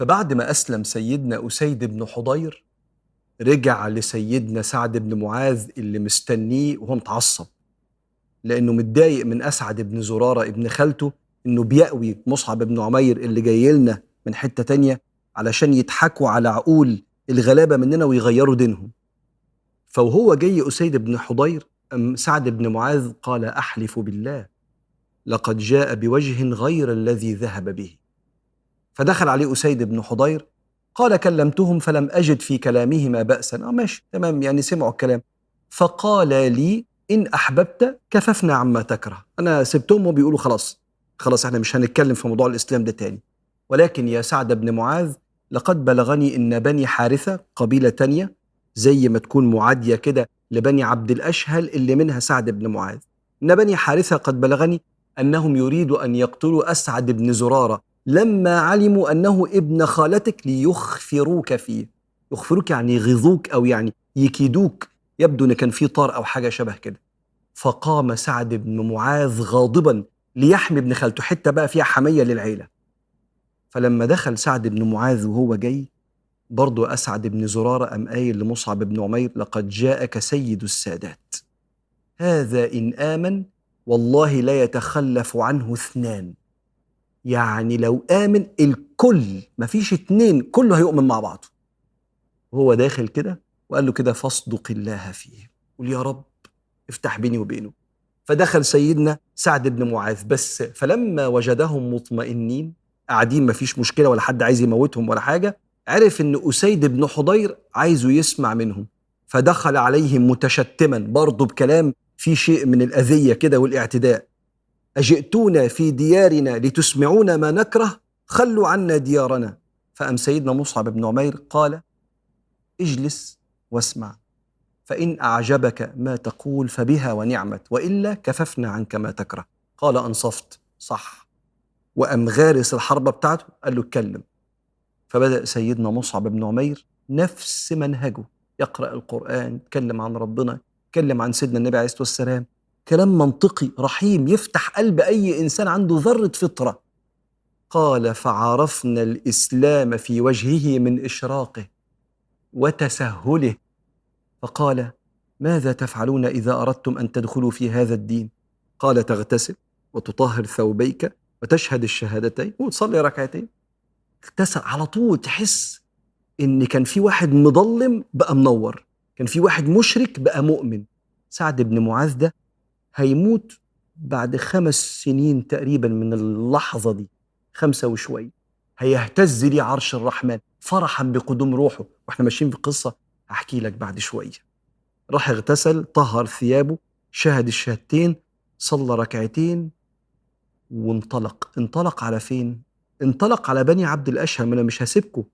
فبعد ما أسلم سيدنا أسيد بن حضير رجع لسيدنا سعد بن معاذ اللي مستنيه وهو متعصب لأنه متضايق من أسعد بن زرارة ابن خالته إنه بيأوي مصعب بن عمير اللي جاي لنا من حتة تانية علشان يضحكوا على عقول الغلابة مننا ويغيروا دينهم. فوهو جاي أسيد بن حضير أم سعد بن معاذ قال أحلف بالله لقد جاء بوجه غير الذي ذهب به. فدخل عليه أسيد بن حضير قال كلمتهم فلم أجد في كلامهما بأسا. آه ماشي تمام يعني سمعوا الكلام. فقال لي إن أحببت كففنا عما تكره. أنا سبتهم وبيقولوا خلاص خلاص إحنا مش هنتكلم في موضوع الإسلام ده تاني. ولكن يا سعد بن معاذ لقد بلغني إن بني حارثة قبيلة تانية زي ما تكون معادية كده لبني عبد الأشهل اللي منها سعد بن معاذ. إن بني حارثة قد بلغني أنهم يريدوا أن يقتلوا أسعد بن زرارة لما علموا أنه ابن خالتك ليخفروك فيه. يخفروك يعني يغيظوك أو يعني يكيدوك. يبدو أن كان في طار أو حاجة شبه كده. فقام سعد بن معاذ غاضبا ليحمي ابن خالته حتة بقى فيها حمية للعيلة. فلما دخل سعد بن معاذ وهو جاي برضه أسعد بن زرارة أم قايل لمصعب بن عمير لقد جاءك سيد السادات. هذا إن آمن والله لا يتخلف عنه اثنان. يعني لو آمن الكل مفيش اتنين كله هيؤمن مع بعضه. وهو داخل كده وقال له كده فاصدق الله فيه قول يا رب افتح بيني وبينه. فدخل سيدنا سعد بن معاذ بس فلما وجدهم مطمئنين قاعدين مفيش مشكلة ولا حد عايز يموتهم ولا حاجة عرف إن أسيد بن حضير عايزه يسمع منهم. فدخل عليهم متشتما برضه بكلام فيه شيء من الأذية كده والإعتداء. أجئتونا في ديارنا لتسمعونا ما نكره؟ خلوا عنا ديارنا. فأم سيدنا مصعب بن عمير قال اجلس واسمع فإن أعجبك ما تقول فبها ونعمت وإلا كففنا عنك ما تكره. قال أنصفت. صح. وأم غارس الحربة بتاعته قال له اتكلم. فبدأ سيدنا مصعب بن عمير نفس منهجه يقرأ القرآن يتكلم عن ربنا يتكلم عن سيدنا النبي عليه الصلاة والسلام. كلام منطقي رحيم يفتح قلب أي إنسان عنده ذرة فطرة. قال فعرفنا الإسلام في وجهه من إشراقه وتسهله. فقال ماذا تفعلون إذا أردتم أن تدخلوا في هذا الدين؟ قال تغتسل وتطهر ثوبيك وتشهد الشهادتين وتصلي ركعتين. اغتسل على طول تحس إن كان في واحد مضلم بقى منور كان في واحد مشرك بقى مؤمن. سعد بن معاذ ده هيموت بعد خمس سنين تقريبا من اللحظة دي خمسة وشوي. هيهتز لي عرش الرحمن فرحا بقدوم روحه. وإحنا ماشيين في قصة هحكي لك بعد شوية راح اغتسل طهر ثيابه شهد الشهادتين صلى ركعتين وانطلق. انطلق على فين؟ انطلق على بني عبد الاشهر ما أنا مش هسيبكم.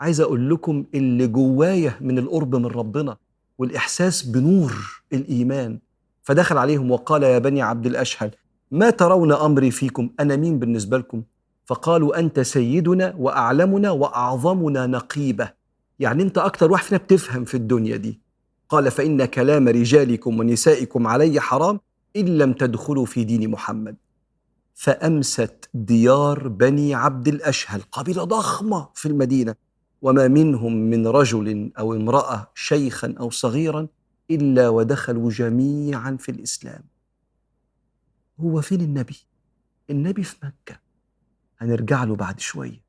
عايز أقول لكم اللي جوايا من القرب من ربنا والإحساس بنور الإيمان. فدخل عليهم وقال يا بني عبد الأشهل ما ترون أمري فيكم؟ أنا مين بالنسبة لكم؟ فقالوا أنت سيدنا وأعلمنا وأعظمنا نقيبة. يعني أنت أكتر واحد فينا بتفهم في الدنيا دي. قال فإن كلام رجالكم ونسائكم علي حرام إن لم تدخلوا في دين محمد. فأمست ديار بني عبد الأشهل قبيلة ضخمة في المدينة. وما منهم من رجل أو امرأة شيخا أو صغيرا إلا ودخلوا جميعا في الإسلام. هو فين النبي؟ النبي في مكة. هنرجع له بعد شوية.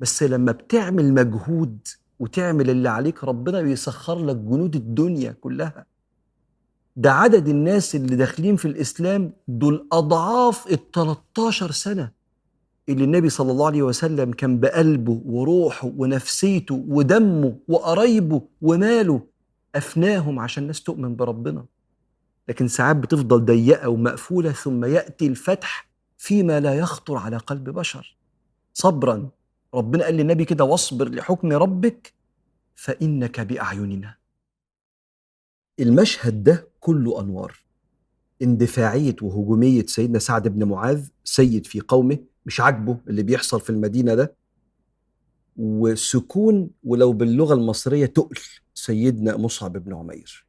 بس لما بتعمل مجهود وتعمل اللي عليك ربنا بيسخر لك جنود الدنيا كلها. ده عدد الناس اللي داخلين في الإسلام دول أضعاف ال 13 سنة اللي النبي صلى الله عليه وسلم كان بقلبه وروحه ونفسيته ودمه وقرايبه وماله أفناهم عشان الناس تؤمن بربنا. لكن ساعات بتفضل ضيقة ومقفولة ثم يأتي الفتح فيما لا يخطر على قلب بشر. صبرا ربنا قال للنبي كده واصبر لحكم ربك فإنك بأعيننا. المشهد ده كله أنوار. اندفاعية وهجومية سيدنا سعد بن معاذ سيد في قومه مش عاجبه اللي بيحصل في المدينة ده وسكون ولو باللغة المصرية تقل. سيدنا مصعب بن عمير.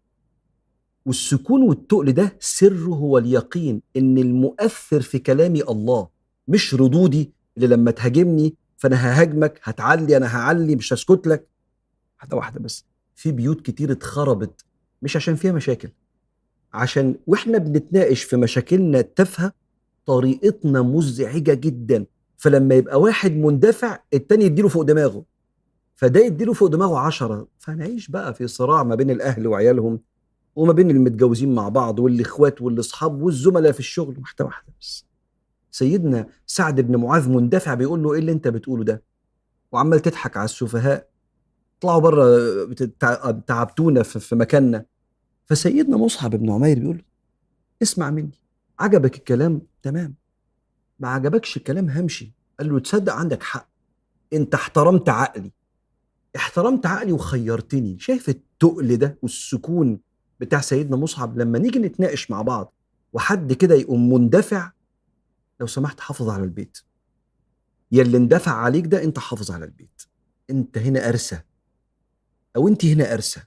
والسكون والتقل ده سره هو اليقين إن المؤثر في كلامي الله مش ردودي اللي لما تهاجمني فأنا ههاجمك هتعلي أنا هعلي مش هسكت لك. واحدة واحدة بس. في بيوت كتير اتخربت مش عشان فيها مشاكل عشان وإحنا بنتناقش في مشاكلنا التافهة طريقتنا مزعجة جدا فلما يبقى واحد مندفع التاني يديله فوق دماغه. فده يديله فوق دماغه عشرة. فنعيش بقى في صراع ما بين الأهل وعيالهم وما بين المتجوزين مع بعض والإخوات والأصحاب والزملاء في الشغل. واحدة واحدة بس. سيدنا سعد بن معاذ مندفع بيقول له إيه اللي أنت بتقوله ده؟ وعمال تضحك على السفهاء. اطلعوا بره تعبتونا في مكاننا. فسيدنا مصعب بن عمير بيقول اسمع مني. عجبك الكلام؟ تمام. ما عجبكش الكلام همشي. قال له تصدق عندك حق. أنت احترمت عقلي. احترمت عقلي وخيرتني. شايف التقل ده والسكون بتاع سيدنا مصعب لما نيجي نتناقش مع بعض وحد كده يقوم مندفع؟ لو سمحت حافظ على البيت. يا اللي اندفع عليك ده انت حافظ على البيت. انت هنا ارسى أو انت هنا ارسى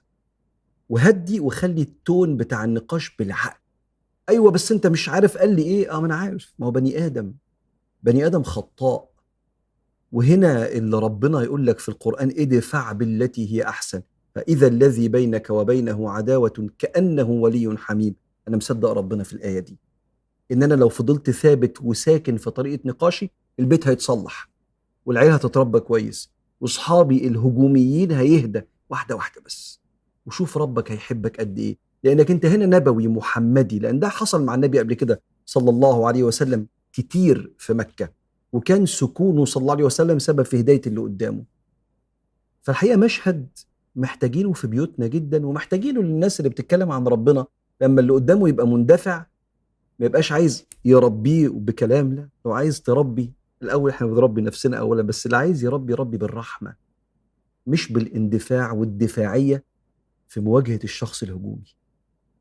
وهدي وخلي التون بتاع النقاش بالعقل. أيوه بس انت مش عارف قال لي إيه؟ آه ما أنا عارف. ما هو بني آدم. بني آدم خطاء. وهنا اللي ربنا يقول لك في القرآن ادفع بالتي هي أحسن. فإذا الذي بينك وبينه عداوة كأنه ولي حميم. أنا مصدق ربنا في الآية دي. ان أنا لو فضلت ثابت وساكن في طريقة نقاشي البيت هيتصلح. والعيله هتتربى كويس. وأصحابي الهجوميين هيهدى. واحدة واحدة بس. وشوف ربك هيحبك قد إيه. لأنك أنت هنا نبوي محمدي. لأن ده حصل مع النبي قبل كده صلى الله عليه وسلم كتير في مكة. وكان سكونه صلى الله عليه وسلم سبب في هداية اللي قدامه. فالحقيقة مشهد محتاجينه في بيوتنا جدا ومحتاجينه للناس اللي بتتكلم عن ربنا. لما اللي قدامه يبقى مندفع ما يبقاش عايز يربيه بكلام لا. لو عايز تربي. الأول إحنا بنربي نفسنا اولا بس اللي عايز يربي يربي بالرحمة. مش بالاندفاع والدفاعية في مواجهة الشخص الهجومي.